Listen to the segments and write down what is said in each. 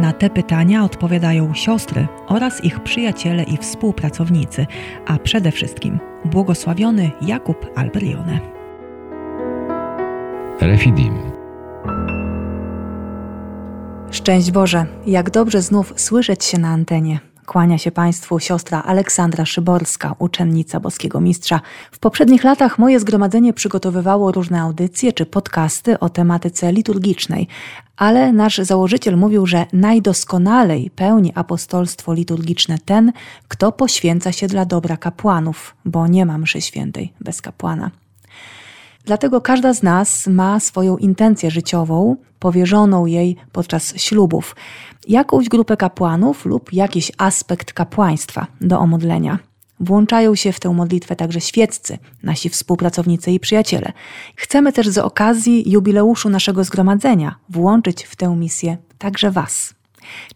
Na te pytania odpowiadają siostry oraz ich przyjaciele i współpracownicy, a przede wszystkim błogosławiony Jakub Albrione. Refidim. Szczęść Boże, jak dobrze znów słyszeć się na antenie. Kłania się Państwu siostra Aleksandra Szyborska, uczennica Boskiego Mistrza. W poprzednich latach moje zgromadzenie przygotowywało różne audycje czy podcasty o tematyce liturgicznej, ale nasz założyciel mówił, że najdoskonalej pełni apostolstwo liturgiczne ten, kto poświęca się dla dobra kapłanów, bo nie ma mszy świętej bez kapłana. Dlatego każda z nas ma swoją intencję życiową, powierzoną jej podczas ślubów, jakąś grupę kapłanów lub jakiś aspekt kapłaństwa do omodlenia. Włączają się w tę modlitwę także świeccy, nasi współpracownicy i przyjaciele. Chcemy też z okazji jubileuszu naszego zgromadzenia włączyć w tę misję także Was.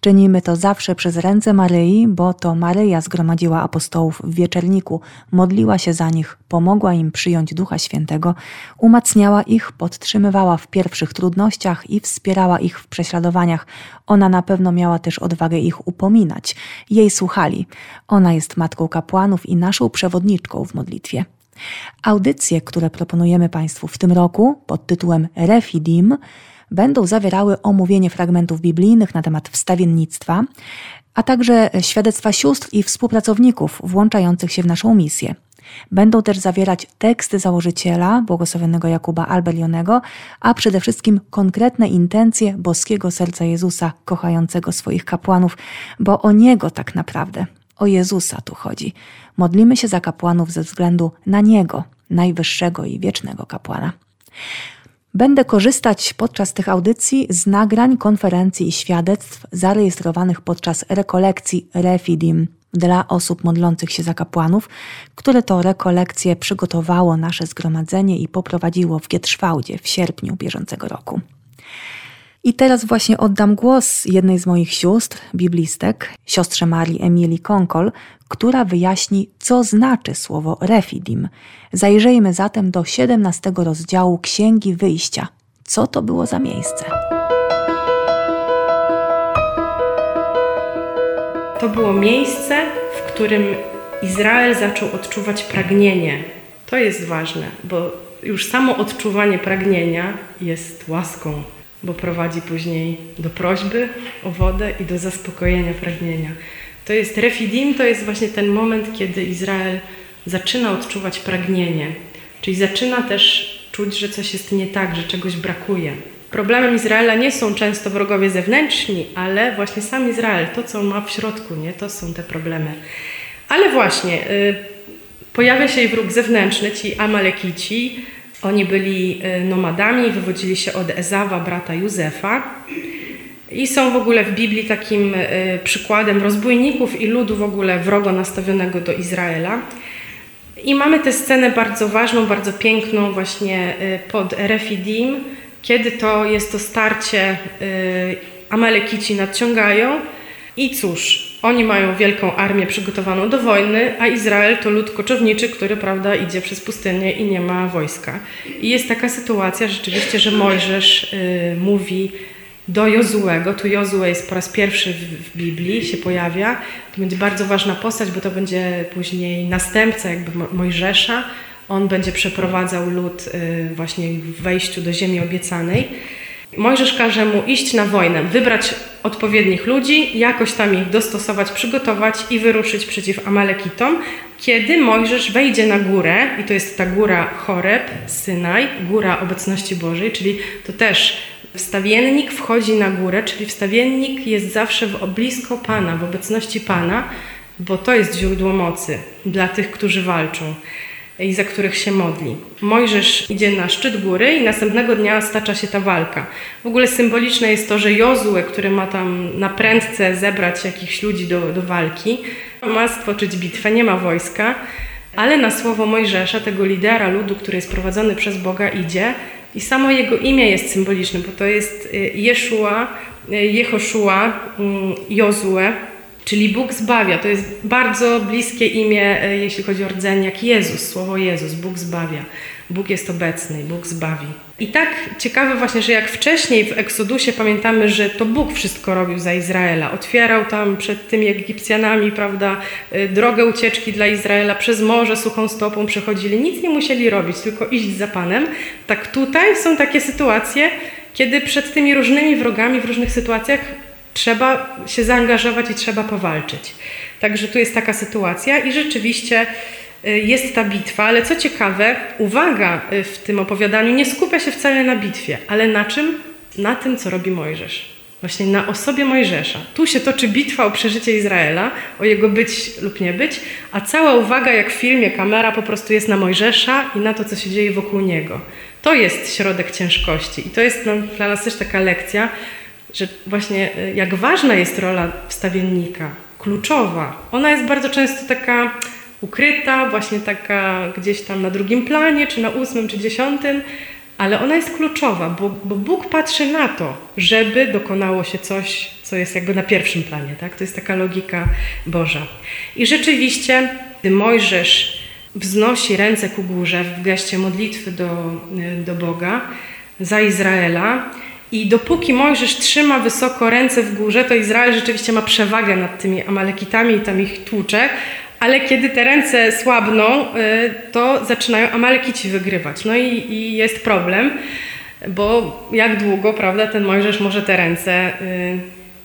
Czynimy to zawsze przez ręce Maryi, bo to Maryja zgromadziła apostołów w wieczerniku, modliła się za nich, pomogła im przyjąć Ducha Świętego, umacniała ich, podtrzymywała w pierwszych trudnościach i wspierała ich w prześladowaniach. Ona na pewno miała też odwagę ich upominać. Jej słuchali. Ona jest matką kapłanów i naszą przewodniczką w modlitwie. Audycje, które proponujemy Państwu w tym roku pod tytułem Refidim, będą zawierały omówienie fragmentów biblijnych na temat wstawiennictwa, a także świadectwa sióstr i współpracowników włączających się w naszą misję. Będą też zawierać teksty założyciela, błogosławionego Jakuba Albelionego, a przede wszystkim konkretne intencje boskiego serca Jezusa, kochającego swoich kapłanów, bo o Niego tak naprawdę, o Jezusa tu chodzi. Modlimy się za kapłanów ze względu na Niego, najwyższego i wiecznego kapłana. Będę korzystać podczas tych audycji z nagrań, konferencji i świadectw zarejestrowanych podczas rekolekcji Refidim dla osób modlących się za kapłanów, które to rekolekcje przygotowało nasze zgromadzenie i poprowadziło w Gietrzwałdzie w sierpniu bieżącego roku. I teraz właśnie oddam głos jednej z moich sióstr, biblistek, siostrze Marii Emilii Konkol, która wyjaśni, co znaczy słowo refidim. Zajrzyjmy zatem do 17 rozdziału Księgi Wyjścia. Co to było za miejsce? To było miejsce, w którym Izrael zaczął odczuwać pragnienie. To jest ważne, bo już samo odczuwanie pragnienia jest łaską bo prowadzi później do prośby o wodę i do zaspokojenia pragnienia. To jest refidim, to jest właśnie ten moment, kiedy Izrael zaczyna odczuwać pragnienie, czyli zaczyna też czuć, że coś jest nie tak, że czegoś brakuje. Problemem Izraela nie są często wrogowie zewnętrzni, ale właśnie sam Izrael, to co ma w środku, nie, to są te problemy. Ale właśnie, y, pojawia się i wróg zewnętrzny, ci Amalekici, oni byli e, nomadami, wywodzili się od Ezawa, brata Józefa. I są w ogóle w Biblii takim e, przykładem rozbójników i ludu w ogóle wrogo nastawionego do Izraela. I mamy tę scenę bardzo ważną, bardzo piękną właśnie e, pod Refidim, kiedy to jest to starcie, Amalekici nadciągają i cóż, oni mają wielką armię przygotowaną do wojny, a Izrael to lud koczowniczy, który prawda, idzie przez pustynię i nie ma wojska. I jest taka sytuacja rzeczywiście, że Mojżesz y, mówi do Jozuego, tu Jozue jest po raz pierwszy w, w, Biblii, się pojawia, to będzie bardzo ważna postać, bo to będzie później następca jakby Mojżesza, on będzie przeprowadzał lud y, właśnie w wejściu do ziemi obiecanej. Mojżesz każe mu iść na wojnę, wybrać odpowiednich ludzi, jakoś tam ich dostosować, przygotować i wyruszyć przeciw Amalekitom. Kiedy Mojżesz wejdzie na górę, i to jest ta góra Choreb, Synaj, góra obecności Bożej, czyli to też wstawiennik wchodzi na górę, czyli wstawiennik jest zawsze w blisko Pana, w obecności Pana, bo to jest źródło mocy dla tych, którzy walczą. I za których się modli. Mojżesz idzie na szczyt góry i następnego dnia stacza się ta walka. W ogóle symboliczne jest to, że Jozue, który ma tam na prędce zebrać jakichś ludzi do, do walki, ma stworzyć bitwę, nie ma wojska, ale na słowo Mojżesza, tego lidera ludu, który jest prowadzony przez Boga, idzie i samo jego imię jest symboliczne, bo to jest y, Jeszua, y, Jehoszua, mm, Jozue, czyli Bóg zbawia. To jest bardzo bliskie imię, y, jeśli chodzi o rdzeń, jak Jezus, słowo Jezus, Bóg zbawia. Bóg jest obecny, Bóg zbawi. I tak ciekawe właśnie, że jak wcześniej w Eksodusie pamiętamy, że to Bóg wszystko robił za Izraela. Otwierał tam przed tymi Egipcjanami, prawda, y, drogę ucieczki dla Izraela, przez morze suchą stopą przechodzili. Nic nie musieli robić, tylko iść za Panem. Tak tutaj są takie sytuacje, kiedy przed tymi różnymi wrogami w różnych sytuacjach trzeba się zaangażować i trzeba powalczyć. Także tu jest taka sytuacja i rzeczywiście Y, jest ta bitwa, ale co ciekawe, uwaga y, w tym opowiadaniu nie skupia się wcale na bitwie, ale na czym? Na tym, co robi Mojżesz. Właśnie na osobie Mojżesza. Tu się toczy bitwa o przeżycie Izraela, o jego być lub nie być, a cała uwaga, jak w filmie, kamera po prostu jest na Mojżesza i na to, co się dzieje wokół niego. To jest środek ciężkości i to jest dla nas też taka lekcja, że właśnie y, jak ważna jest rola wstawiennika, kluczowa. Ona jest bardzo często taka ukryta, właśnie taka gdzieś tam na drugim planie, czy na ósmym, czy dziesiątym, ale ona jest kluczowa, bo, bo Bóg patrzy na to, żeby dokonało się coś, co jest jakby na pierwszym planie. Tak? To jest taka logika Boża. I rzeczywiście, gdy Mojżesz wznosi ręce ku górze w geście modlitwy do, do Boga za Izraela, i dopóki Mojżesz trzyma wysoko ręce w górze, to Izrael rzeczywiście ma przewagę nad tymi Amalekitami i tam ich tłucze, ale kiedy te ręce słabną, y, to zaczynają Amalekici wygrywać. No i, i jest problem, bo jak długo, prawda, ten Mojżesz może te ręce. Y,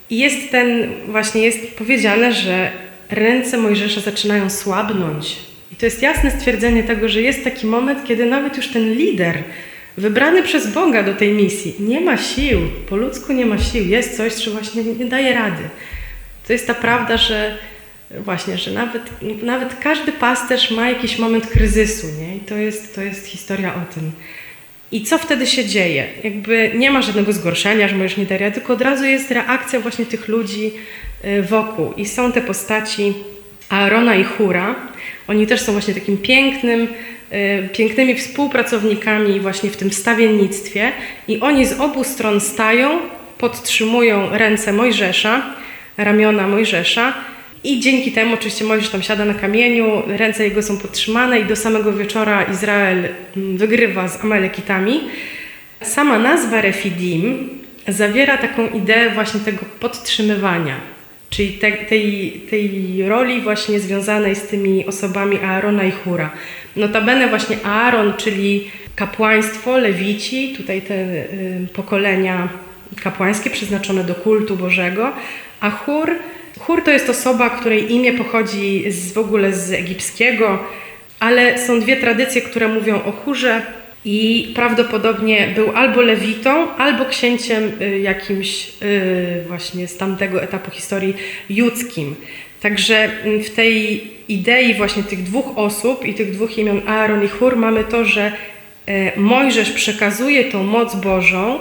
I jest ten, właśnie jest powiedziane, że ręce Mojżesza zaczynają słabnąć. I to jest jasne stwierdzenie tego, że jest taki moment, kiedy nawet już ten lider, wybrany przez Boga do tej misji, nie ma sił, po ludzku nie ma sił, jest coś, co właśnie nie daje rady. To jest ta prawda, że Właśnie, że nawet, nawet każdy pasterz ma jakiś moment kryzysu, nie? I to jest, to jest historia o tym. I co wtedy się dzieje? Jakby nie ma żadnego zgorszenia, że możesz nie daria, tylko od razu jest reakcja właśnie tych ludzi y, wokół. I są te postaci Aarona i Hura. Oni też są właśnie takim pięknym, pięknymi współpracownikami właśnie w tym stawiennictwie. I oni z obu stron stają, podtrzymują ręce Mojżesza, ramiona Mojżesza i dzięki temu oczywiście Mojżesz tam siada na kamieniu, ręce jego są podtrzymane i do samego wieczora Izrael mm, wygrywa z Amalekitami. Sama nazwa Refidim zawiera taką ideę właśnie tego podtrzymywania, czyli te, tej, tej roli właśnie związanej z tymi osobami Aarona i Hura. Notabene właśnie Aaron, czyli kapłaństwo, lewici, tutaj te y, pokolenia kapłańskie przeznaczone do kultu Bożego, a Hur Chór to jest osoba, której imię pochodzi z, w ogóle z egipskiego, ale są dwie tradycje, które mówią o chórze i prawdopodobnie był albo lewitą, albo księciem y, jakimś y, właśnie z tamtego etapu historii judzkim. Także mm, w tej idei właśnie tych dwóch osób i tych dwóch imion Aaron i Chór mamy to, że y, Mojżesz przekazuje tą moc Bożą,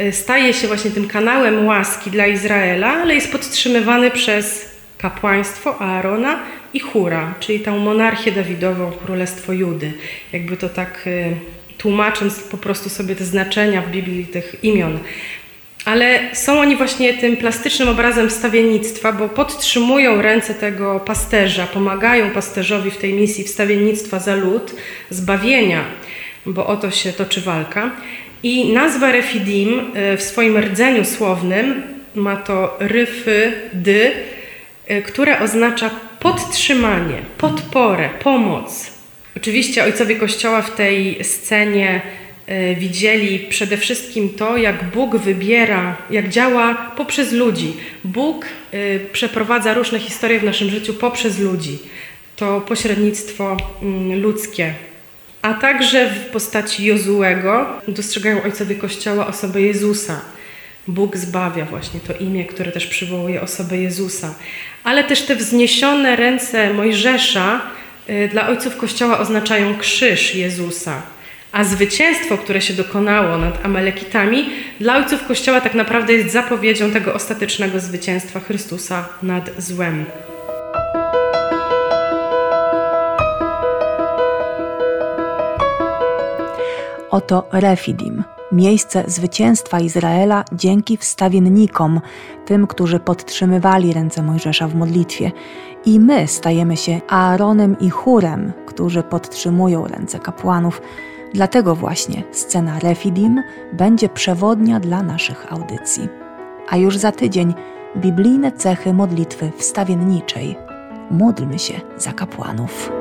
Y, staje się właśnie tym kanałem łaski dla Izraela, ale jest podtrzymywany przez kapłaństwo Aarona i Hura, czyli tą monarchię Dawidową, królestwo Judy. Jakby to tak y, tłumacząc po prostu sobie te znaczenia w Biblii tych imion. Ale są oni właśnie tym plastycznym obrazem wstawiennictwa, bo podtrzymują ręce tego pasterza, pomagają pasterzowi w tej misji wstawiennictwa za lud, zbawienia, bo o to się toczy walka. I nazwa Refidim e, w swoim rdzeniu słownym ma to ryfy, dy, e, które oznacza podtrzymanie, podporę, pomoc. Oczywiście ojcowie Kościoła w tej scenie e, widzieli przede wszystkim to, jak Bóg wybiera, jak działa poprzez ludzi. Bóg przeprowadza różne historie w naszym życiu poprzez ludzi. To pośrednictwo mm, ludzkie a także w postaci Jozułego dostrzegają ojcowie Kościoła osobę Jezusa. Bóg zbawia właśnie to imię, które też przywołuje osobę Jezusa. Ale też te wzniesione ręce Mojżesza dla ojców Kościoła oznaczają krzyż Jezusa, a zwycięstwo, które się dokonało nad Amalekitami, dla ojców Kościoła tak naprawdę jest zapowiedzią tego ostatecznego zwycięstwa Chrystusa nad złem. Oto Refidim, miejsce zwycięstwa Izraela dzięki wstawiennikom, tym, którzy podtrzymywali ręce Mojżesza w modlitwie. I my stajemy się Aaronem i Churem, którzy podtrzymują ręce kapłanów. Dlatego właśnie scena Refidim będzie przewodnia dla naszych audycji. A już za tydzień biblijne cechy modlitwy wstawienniczej. Módlmy się za kapłanów.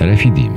Refidim